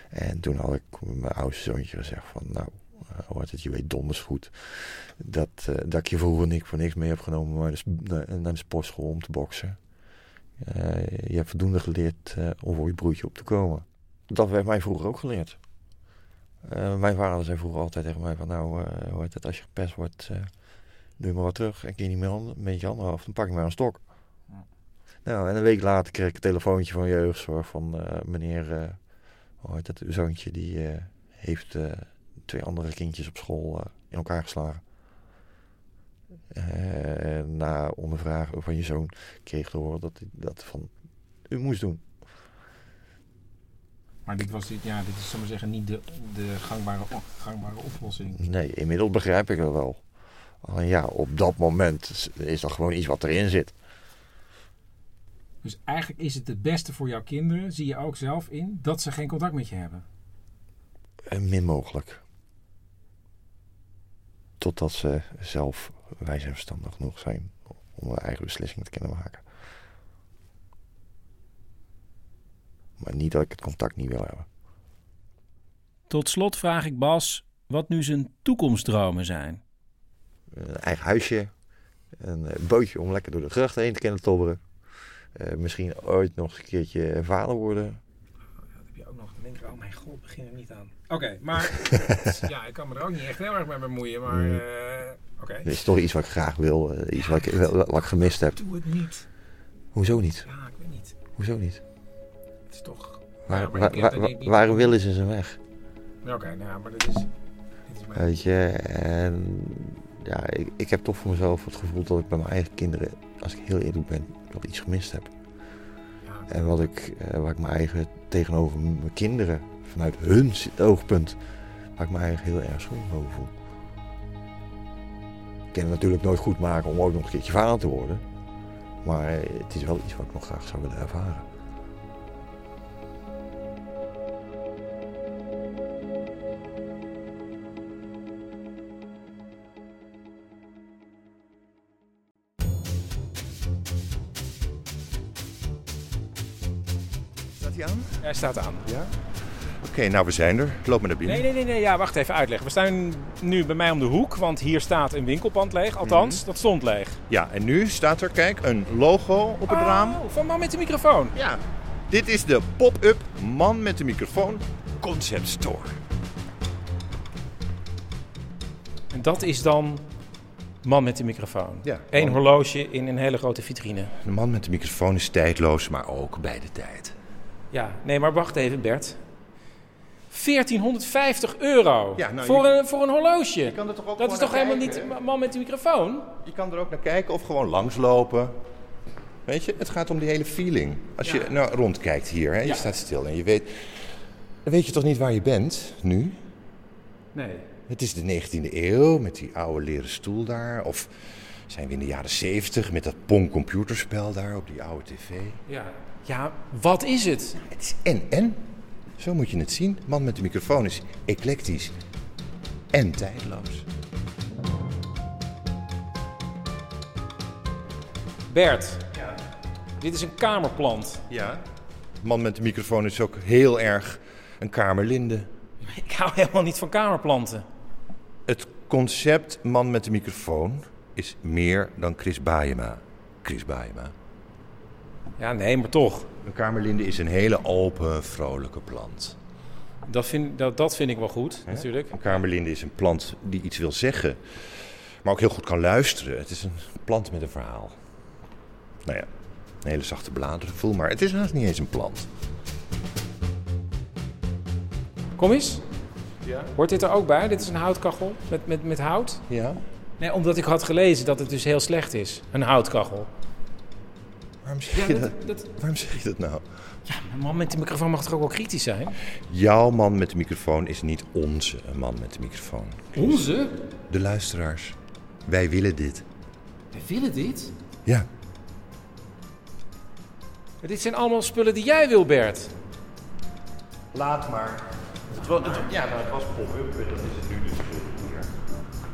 En toen had ik mijn oudste zoontje gezegd van, nou, uh, hoort het, je weet donders goed dat, eh, dat ik je vroeger niks voor niks mee heb genomen naar de, naar, de sportschool om te boksen. Eh, je hebt voldoende geleerd eh, om voor je broertje op te komen. Dat werd mij vroeger ook geleerd. Eh, mijn vader zei vroeger altijd tegen mij van, nou, eh hoort het, als je gepest wordt, je maar wat terug. En kun je niet meer handen, met je handen af, dan pak je maar een stok. Nou, en een week later kreeg ik een telefoontje van jeugdzorg van eh, meneer, eh hoe heet het, uw zoontje die eh, heeft twee andere kindjes op school in elkaar geslagen. Na ondervragen van je zoon kreeg te horen dat hij dat van u moest doen. Maar dit, was dit, ja, dit is, maar zeggen, niet de, de gangbare, gangbare oplossing. Nee, inmiddels begrijp ik het wel. Alleen ja, op dat moment is- dat gewoon iets wat erin zit. Dus eigenlijk is het het beste voor jouw kinderen, zie je ook zelf in, dat ze geen contact met je hebben. En min mogelijk. Totdat ze zelf wijs en verstandig genoeg zijn om hun eigen beslissingen te kunnen maken. Maar niet dat ik het contact niet wil hebben. Tot slot vraag ik Bas wat nu zijn toekomstdromen zijn. Een eigen huisje, een eh, bootje om lekker door de gracht heen te kunnen tobberen. Eh, misschien ooit nog eens een keertje vader worden. heb je ook nog. Dan denk ik, oh mijn god, begin er niet aan. Oké, maar [LAUGHS] ja, ik kan me er ook niet echt heel erg mee bemoeien, maar eh, oké. Dat is toch iets wat ik graag wil, iets wat, ik, wat ik gemist heb. Doe het niet. Hoezo niet? Ja, ik weet niet. Hoezo niet? Het is toch... Waar, Ja, maar waar, waar, niet- niet- waar wil is in zijn weg? Oké, nou, maar dit is... Dit is mijn... Weet je, en ja, ik, ik heb toch voor mezelf het gevoel dat ik bij mijn eigen kinderen, als ik heel eerlijk ben, nog iets gemist heb. En wat ik, eh, waar ik mijn eigen tegenover mijn kinderen, vanuit hun oogpunt, waar ik me eigenlijk heel erg schuldig over voel. Ik kan het natuurlijk nooit goed maken om ook nog een keertje vader te worden. Maar het is wel iets wat ik nog graag zou willen ervaren. Hij staat aan. Ja? Oké, nou we zijn er. Loop maar naar binnen. Nee, nee, nee, nee, ja, wacht even uitleggen. We staan nu bij mij om de hoek, want hier staat een winkelpand leeg. Althans, Mhm. dat stond leeg. Ja, en nu staat er, kijk, een logo op het raam. Oh, van man met de microfoon. Ja, dit is de pop-up man met de microfoon concept store. En dat is dan man met de microfoon. Ja. Eén horloge in een hele grote vitrine. De man met de microfoon is tijdloos, maar ook bij de tijd. Ja, nee, maar wacht even, Bert. 1450 euro Ja, nou, voor, je- een, voor een horloge. Je kan er toch ook dat is toch helemaal kijken, niet man met de microfoon? Je kan er ook naar kijken of gewoon langslopen. Weet je, het gaat om die hele feeling. Als je nou rondkijkt hier, hè, je Ja. staat stil en je weet... Dan weet je toch niet waar je bent, nu? Nee. Het is de 19e eeuw met die oude leren stoel daar. Of zijn we in de jaren 70 met dat Pong computerspel daar op die oude tv. Ja. Ja, wat is het? Het is en en. Zo moet je het zien. Man met de microfoon is eclectisch en tijdloos. Bert, dit is een kamerplant. Ja. Man met de microfoon is ook heel erg een kamerlinde. Ik hou helemaal niet van kamerplanten. Het concept man met de microfoon is meer dan Chris Baayema. Chris Baayema. Ja, nee, maar toch. Een kamerlinde is een hele open, vrolijke plant. Dat vind, dat, dat vind ik wel goed, natuurlijk. Een kamerlinde is een plant die iets wil zeggen, maar ook heel goed kan luisteren. Het is een plant met een verhaal. Nou ja, een hele zachte bladeren voel, maar het is haast niet eens een plant. Kom eens. Ja. Hoort dit er ook bij? Dit is een houtkachel met, met, met hout? Ja. Nee, omdat ik had gelezen dat het dus heel slecht is. Een houtkachel. Waarom zeg, Ja, je dat- dat, dat- Waarom zeg je dat nou? Ja, een man met die microfoon mag toch ook wel kritisch zijn? Jouw man met de microfoon is niet onze man met de microfoon. Onze? De luisteraars. Wij willen dit. We willen dit. Ja. Maar dit zijn allemaal spullen die jij wil, Bert. Laat maar. Het was, het, ja, nou, het was pop-up en dat is het nu dus niet meer.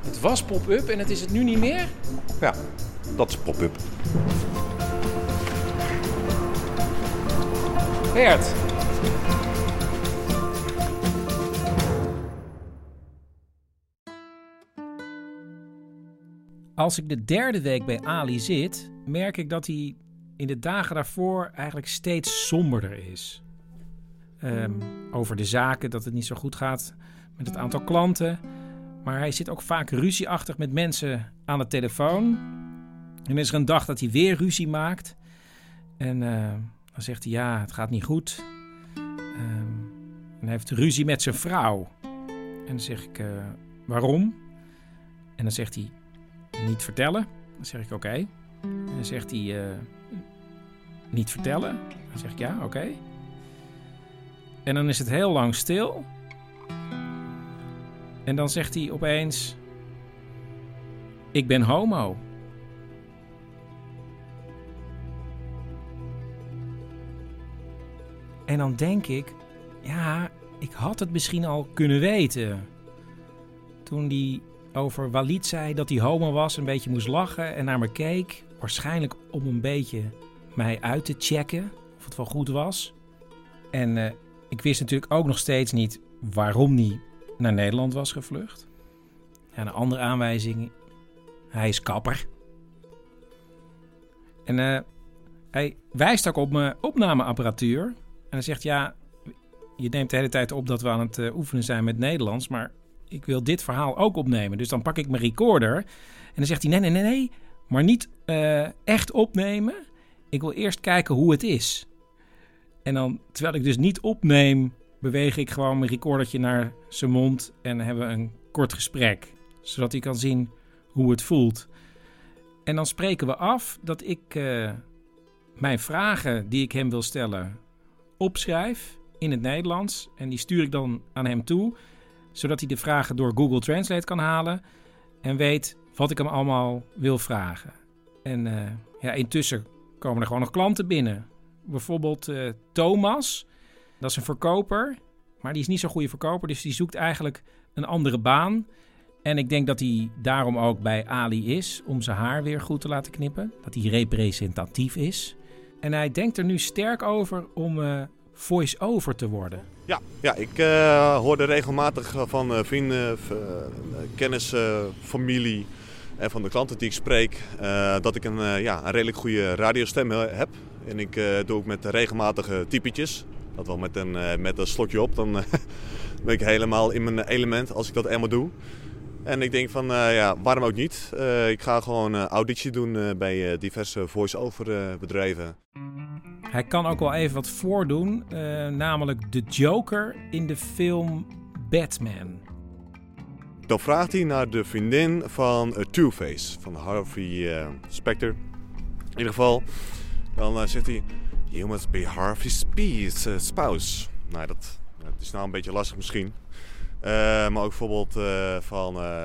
Het was pop-up en het is het nu niet meer? Ja, dat is pop-up. Als ik de derde week bij Ali zit, merk ik dat hij in de dagen daarvoor eigenlijk steeds somberder is. Ehm, over de zaken, dat het niet zo goed gaat met het aantal klanten. Maar hij zit ook vaak ruzieachtig met mensen aan de telefoon. En is er een dag dat hij weer ruzie maakt. En eh, dan zegt hij, ja, het gaat niet goed. Ehm, en hij heeft ruzie met zijn vrouw. En dan zeg ik, eh, waarom? En dan zegt hij, niet vertellen. Dan zeg ik, oké. En dan zegt hij, eh, niet vertellen. Dan zeg ik, ja, oké. En dan is het heel lang stil. En dan zegt hij opeens, ik ben homo. En dan denk ik, ja, ik had het misschien al kunnen weten. Toen die over Walid zei dat hij homo was, een beetje moest lachen en naar me keek. Waarschijnlijk om een beetje mij uit te checken of het wel goed was. En eh, ik wist natuurlijk ook nog steeds niet waarom hij naar Nederland was gevlucht. Ja, een andere aanwijzing, hij is kapper. En eh, hij wijst ook op mijn opnameapparatuur. En hij zegt, ja, je neemt de hele tijd op dat we aan het eh, oefenen zijn met Nederlands, maar ik wil dit verhaal ook opnemen. Dus dan pak ik mijn recorder en dan zegt hij, nee, nee, nee, nee, maar niet eh, echt opnemen. Ik wil eerst kijken hoe het is. En dan, terwijl ik dus niet opneem, beweeg ik gewoon mijn recordertje naar zijn mond en hebben we een kort gesprek. Zodat hij kan zien hoe het voelt. En dan spreken we af dat ik eh, mijn vragen die ik hem wil stellen opschrijf in het Nederlands. En die stuur ik dan aan hem toe, zodat hij de vragen door Google Translate kan halen en weet wat ik hem allemaal wil vragen. En eh, ja, intussen komen er gewoon nog klanten binnen. Bijvoorbeeld eh, Thomas, dat is een verkoper, maar die is niet zo'n goede verkoper, dus die zoekt eigenlijk een andere baan. En ik denk dat hij daarom ook bij Ali is, om zijn haar weer goed te laten knippen. Dat hij representatief is. En hij denkt er nu sterk over om eh, voice-over te worden. Ja, ja ik eh, hoorde regelmatig van eh, vrienden, v- eh, kennis, familie en van de klanten die ik spreek dat ik een, ja, een redelijk goede radiostem heb. En ik doe ook met regelmatige typetjes. Dat wel met een, met een slokje op, dan [LAUGHS] ben ik helemaal in mijn element als ik dat eenmaal doe. En ik denk van, eh, ja, waarom ook niet? Eh, ik ga gewoon eh, auditie doen bij diverse voice-over bedrijven. Hij kan ook wel even wat voordoen, namelijk de Joker in de film Batman. Dan vraagt hij naar de vriendin van Two-Face, van Harvey Specter. In ieder geval, dan zegt hij... You must be Harvey's spe- eh, spouse. Nou, dat, dat is nou een beetje lastig misschien. Eh, maar ook bijvoorbeeld eh, van eh,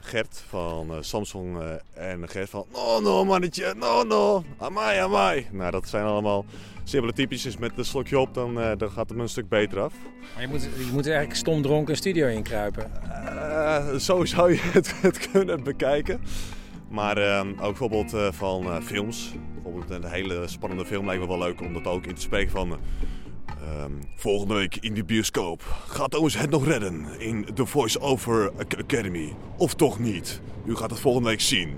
Gert van Samsung en Gert van... No, no, mannetje, no, no, amai, amai. Nou, dat zijn allemaal simpele typetjes met een slokje op, dan, dan gaat het me een stuk beter af. Maar je moet, je moet eigenlijk stom dronken een studio inkruipen. Eh, zo zou je het, [LAUGHS] het kunnen bekijken. Maar ook bijvoorbeeld van films. Bijvoorbeeld een hele spannende film lijkt me wel leuk om dat ook in te spreken van... eh, ehm, volgende week in de bioscoop. Gaat Thomas het nog redden in The Voice Over Ac- Academy? Of toch niet? U gaat het volgende week zien.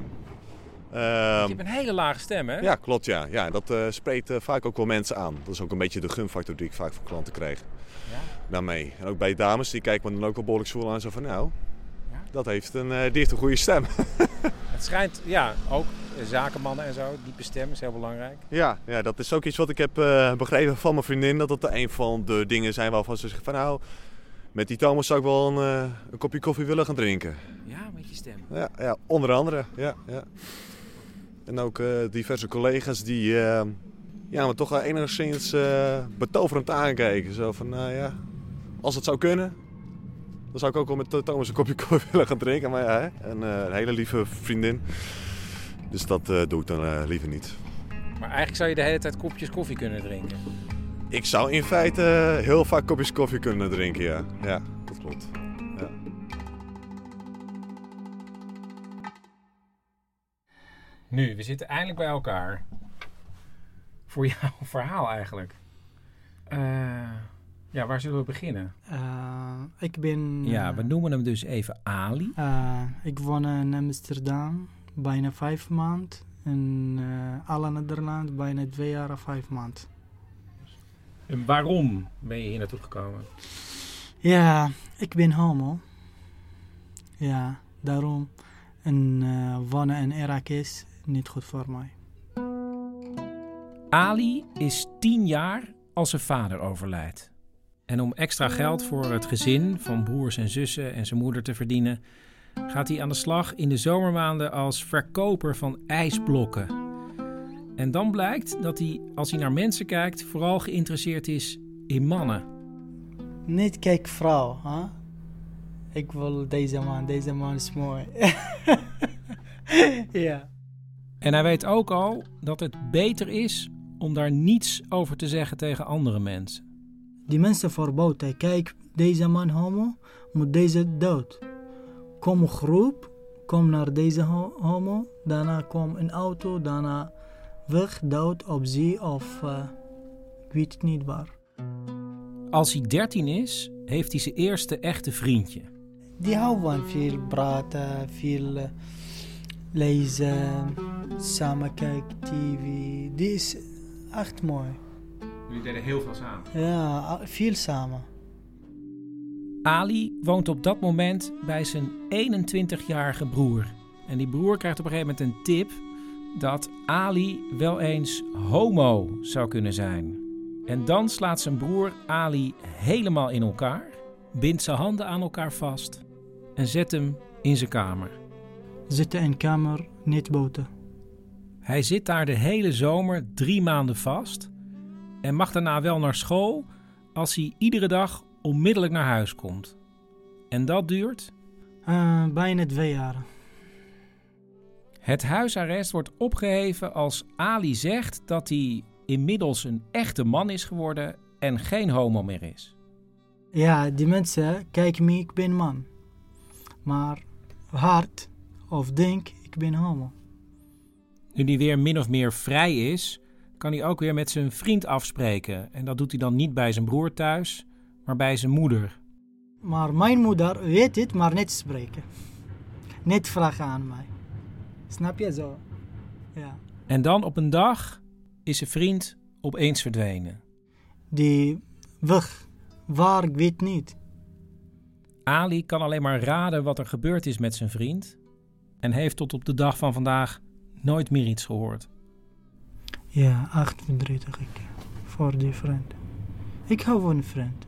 Ehm, je hebt een hele lage stem, hè? Ja, klopt ja. ja dat eh, spreekt eh, vaak ook wel mensen aan. Dat is ook een beetje de gunfactor die ik vaak van klanten krijg. Ja. Daarmee. En ook bij dames, die kijken me dan ook wel behoorlijk zwoel aan. Zo van, nou, dat heeft een, die heeft een goede stem. [LAUGHS] Het schijnt, ja, ook zakenmannen en zo, diepe stem is heel belangrijk. ja, ja, dat is ook iets wat ik heb eh, begrepen van mijn vriendin. Dat dat een van de dingen zijn waarvan ze zeggen van, nou, met die Thomas zou ik wel een, eh, een kopje koffie willen gaan drinken. Ja, met je stem. Ja, ja onder andere. Ja, ja. En ook eh, diverse collega's die eh, ja, me toch wel enigszins eh, betoverend aankijken. Zo van, nou ja, als het zou kunnen, dan zou ik ook wel met Thomas een kopje koffie [LAUGHS] willen gaan drinken. Maar ja, hè, eh, een hele lieve vriendin. Dus dat eh, doe ik dan eh, liever niet. Maar eigenlijk zou je de hele tijd kopjes koffie kunnen drinken. Ik zou in feite eh, heel vaak kopjes koffie kunnen drinken, ja. Ja, dat klopt. Ja. Nu, we zitten eindelijk bij elkaar. Voor jouw [LAUGHS] verhaal eigenlijk. Eh, ja, waar zullen we beginnen? Eh, ik ben... Ja, we noemen hem dus even Ali. eh, ik woon in Amsterdam bijna vijf maanden. In eh alle Nederland bijna twee jaar en vijf maanden. En waarom ben je hier naartoe gekomen? Ja, ik ben homo. Ja, daarom. En eh, wonen in Irak is niet goed voor mij. Ali is tien jaar als zijn vader overlijdt. En om extra geld voor het gezin van broers en zussen en zijn moeder te verdienen, gaat hij aan de slag in de zomermaanden als verkoper van ijsblokken. En dan blijkt dat hij, als hij naar mensen kijkt, vooral geïnteresseerd is in mannen. Niet kijk vrouw, hè? Ik wil deze man, deze man is mooi. [LAUGHS] ja. En hij weet ook al dat het beter is om daar niets over te zeggen tegen andere mensen. Die mensen verboden, kijk, deze man homo, moet deze dood. Kom groep, kom naar deze ho- homo, daarna kom een auto, daarna weg, dood op zee of eh, ik weet het niet waar. Als hij 13 is, heeft hij zijn eerste echte vriendje. Die hou van veel praten, veel eh, lezen, samen kijken, tv. Die is echt mooi. Jullie deden heel veel samen. Ja, veel samen. Ali woont op dat moment bij zijn 21-jarige broer. En die broer krijgt op een gegeven moment een tip dat Ali wel eens homo zou kunnen zijn. En dan slaat zijn broer Ali helemaal in elkaar, bindt zijn handen aan elkaar vast en zet hem in zijn kamer. Zitten in kamer, niet buiten. Hij zit daar de hele zomer drie maanden vast en mag daarna wel naar school als hij iedere dag onmiddellijk naar huis komt. En dat duurt Eh, bijna twee jaar. Het huisarrest wordt opgeheven als Ali zegt dat hij inmiddels een echte man is geworden en geen homo meer is. Ja, die mensen kijken me, ik ben man. Maar hart of denk, ik ben homo. Nu hij weer min of meer vrij is, kan hij ook weer met zijn vriend afspreken. En dat doet hij dan niet bij zijn broer thuis, maar bij zijn moeder. Maar mijn moeder weet het, maar niet spreken. Niet vragen aan mij. Snap je zo? Ja. En dan op een dag is zijn vriend opeens verdwenen. Die weg. Waar, ik weet niet. Ali kan alleen maar raden wat er gebeurd is met zijn vriend en heeft tot op de dag van vandaag nooit meer iets gehoord. Ja, echt verdrietig ik. Voor die vriend. Ik hou van een vriend.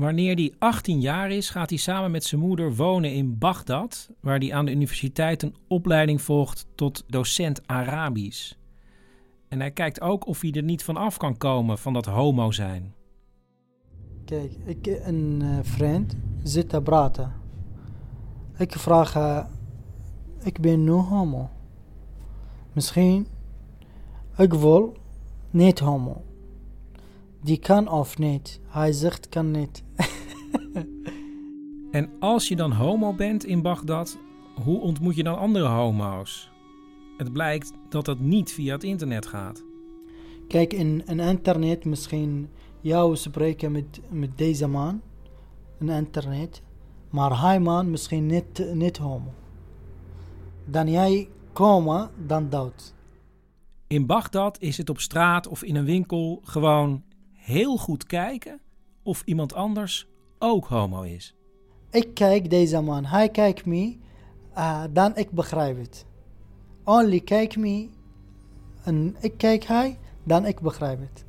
Wanneer hij 18 jaar is, gaat hij samen met zijn moeder wonen in Bagdad, waar hij aan de universiteit een opleiding volgt tot docent Arabisch. En hij kijkt ook of hij er niet van af kan komen van dat homo zijn. Kijk, ik een eh, vriend zit te praten. Ik vraag haar, ik ben nu homo. Misschien, ik wil niet homo. Die kan of niet. Hij zegt kan niet. [LAUGHS] En als je dan homo bent in Bagdad, hoe ontmoet je dan andere homo's? Het blijkt dat dat niet via het internet gaat. Kijk, in, in internet misschien jou spreken met, met deze man. In internet. Maar hij man misschien niet, niet homo. Dan jij Komen, dan dood. In Bagdad is het op straat of in een winkel gewoon heel goed kijken of iemand anders ook homo is. Ik kijk deze man, hij kijkt me, uh, dan ik begrijp het. Only kijk me, en ik kijk hij, dan ik begrijp het.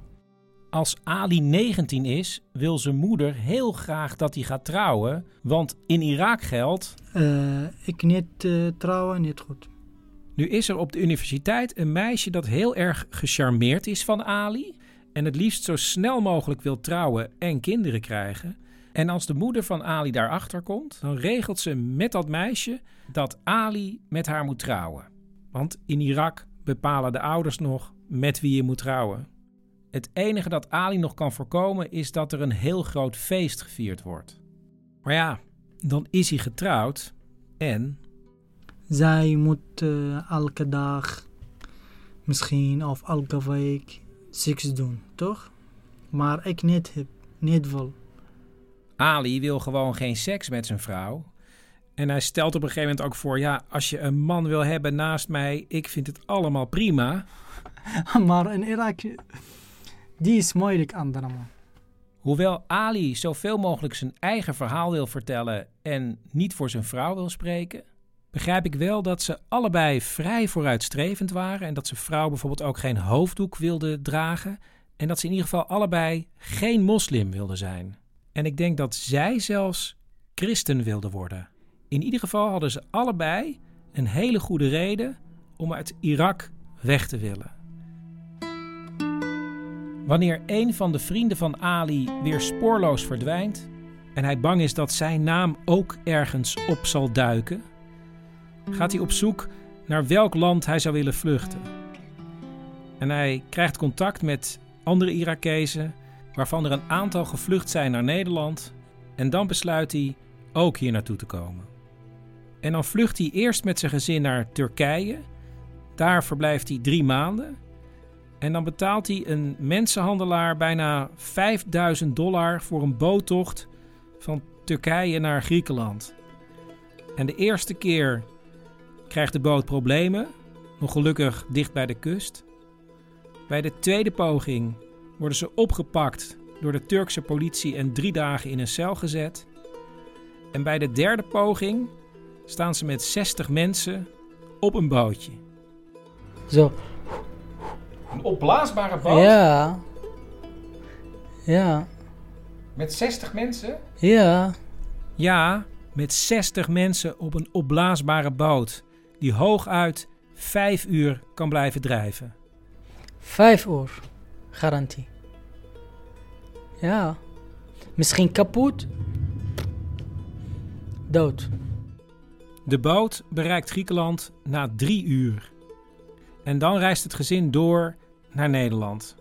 Als Ali 19 is, wil zijn moeder heel graag dat hij gaat trouwen, want in Irak geldt. Uh, ik niet uh, trouwen, niet goed. Nu is er op de universiteit een meisje dat heel erg gecharmeerd is van Ali en het liefst zo snel mogelijk wil trouwen en kinderen krijgen. En als de moeder van Ali daarachter komt, dan regelt ze met dat meisje dat Ali met haar moet trouwen. Want in Irak bepalen de ouders nog met wie je moet trouwen. Het enige dat Ali nog kan voorkomen is dat er een heel groot feest gevierd wordt. Maar ja, dan is hij getrouwd en. Zij moet uh, elke dag, misschien of elke week, seks doen, toch? Maar ik niet heb, niet wil. Ali wil gewoon geen seks met zijn vrouw. En hij stelt op een gegeven moment ook voor: ja, als je een man wil hebben naast mij, ik vind het allemaal prima. [LAUGHS] maar in Irak, die is moeilijk andere man. Hoewel Ali zoveel mogelijk zijn eigen verhaal wil vertellen en niet voor zijn vrouw wil spreken, begrijp ik wel dat ze allebei vrij vooruitstrevend waren en dat zijn vrouw bijvoorbeeld ook geen hoofddoek wilde dragen en dat ze in ieder geval allebei geen moslim wilden zijn. En ik denk dat zij zelfs christen wilden worden. In ieder geval hadden ze allebei een hele goede reden om uit Irak weg te willen. Wanneer een van de vrienden van Ali weer spoorloos verdwijnt en hij bang is dat zijn naam ook ergens op zal duiken, gaat hij op zoek naar welk land hij zou willen vluchten. En hij krijgt contact met andere Irakezen, waarvan er een aantal gevlucht zijn naar Nederland, en dan besluit hij ook hier naartoe te komen. En dan vlucht hij eerst met zijn gezin naar Turkije. Daar verblijft hij drie maanden. En dan betaalt hij een mensenhandelaar bijna 5000 dollar voor een boottocht van Turkije naar Griekenland. En de eerste keer krijgt de boot problemen, nog gelukkig dicht bij de kust. Bij de tweede poging worden ze opgepakt door de Turkse politie en drie dagen in een cel gezet. En bij de derde poging staan ze met 60 mensen op een bootje. Zo. Een opblaasbare boot? Ja. Ja. Met 60 mensen? Ja. Ja, met 60 mensen op een opblaasbare boot die hooguit 5 uur kan blijven drijven. Vijf uur. Garantie. Ja. Misschien kapot. Dood. De boot bereikt Griekenland na drie uur. En dan reist het gezin door naar Nederland.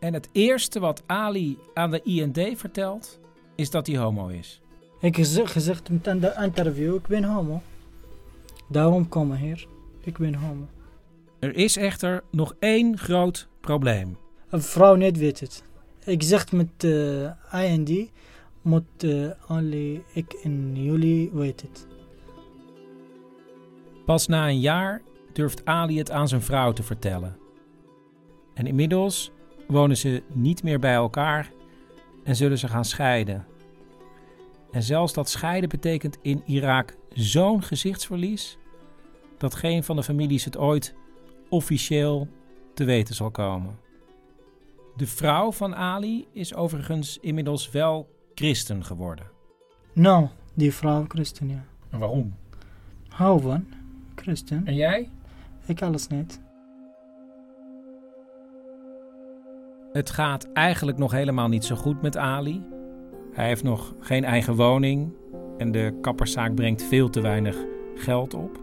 En het eerste wat Ali aan de IND vertelt, is dat hij homo is. Ik heb gezegd in de interview, ik ben homo. Daarom kom ik hier. Ik ben homo. Er is echter nog één groot probleem. Een vrouw niet weet het. Ik zeg met uh, IND, moet uh, only ik en jullie weten het. Pas na een jaar durft Ali het aan zijn vrouw te vertellen. En inmiddels wonen ze niet meer bij elkaar en zullen ze gaan scheiden. En zelfs dat scheiden betekent in Irak zo'n gezichtsverlies dat geen van de families het ooit officieel te weten zal komen. De vrouw van Ali is overigens inmiddels wel christen geworden. Nou, die vrouw christen, ja. En waarom? Hou van christen. En jij? Ik alles niet. Het gaat eigenlijk nog helemaal niet zo goed met Ali. Hij heeft nog geen eigen woning en de kapperszaak brengt veel te weinig geld op.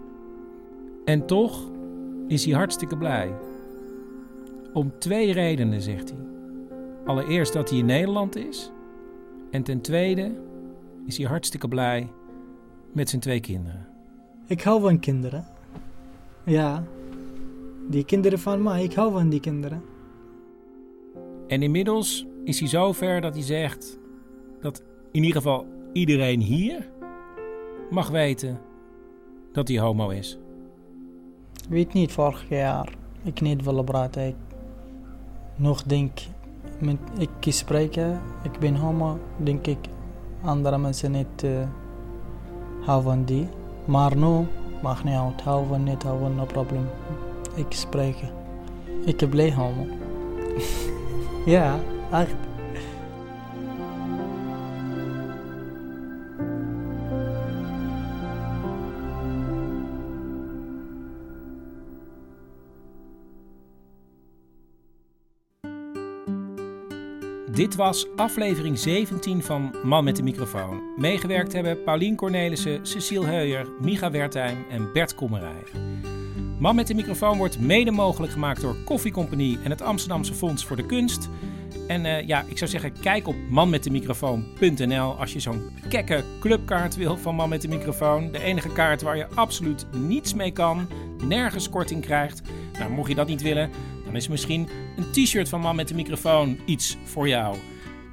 En toch is hij hartstikke blij. Om twee redenen, zegt hij. Allereerst dat hij in Nederland is. En ten tweede is hij hartstikke blij met zijn twee kinderen. Ik hou van kinderen. Ja, die kinderen van mij, ik hou van die kinderen. En inmiddels is hij zo ver dat hij zegt dat in ieder geval iedereen hier mag weten dat hij homo is. Weet niet, vorig jaar. Ik niet willen praten. Nog denk, met, ik spreken, ik ben homo, denk ik, andere mensen niet uh, houden die. Maar nu, mag niet uit, houden niet, houden, no problem. Ik spreken. Ik blij homo. [LAUGHS] ja, echt. Dit was aflevering 17 van Man met de microfoon. Meegewerkt hebben Paulien Cornelissen, Cecile Heuyer, Micha Wertheim en Bert Kommerij. Man met de microfoon wordt mede mogelijk gemaakt door Koffiecompagnie en het Amsterdamse Fonds voor de Kunst. En uh, ja, ik zou zeggen, kijk op manmetdemicrofoon.nl als je zo'n kekke clubkaart wil van Man met de Microfoon. De enige kaart waar je absoluut niets mee kan, nergens korting krijgt. Nou, mocht je dat niet willen, is misschien een t-shirt van Man met de Microfoon iets voor jou.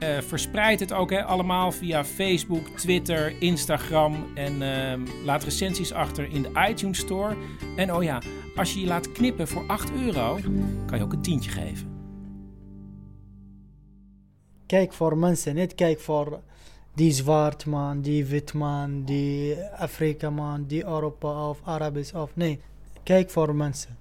Uh, verspreid het ook hè, allemaal via Facebook, Twitter, Instagram. En uh, laat recensies achter in de iTunes Store. En oh ja, als je je laat knippen voor 8 euro, kan je ook een tientje geven. Kijk voor mensen, niet kijk voor die zwart man, die wit man, die Afrika man, die Europa of Arabisch of nee. Kijk voor mensen.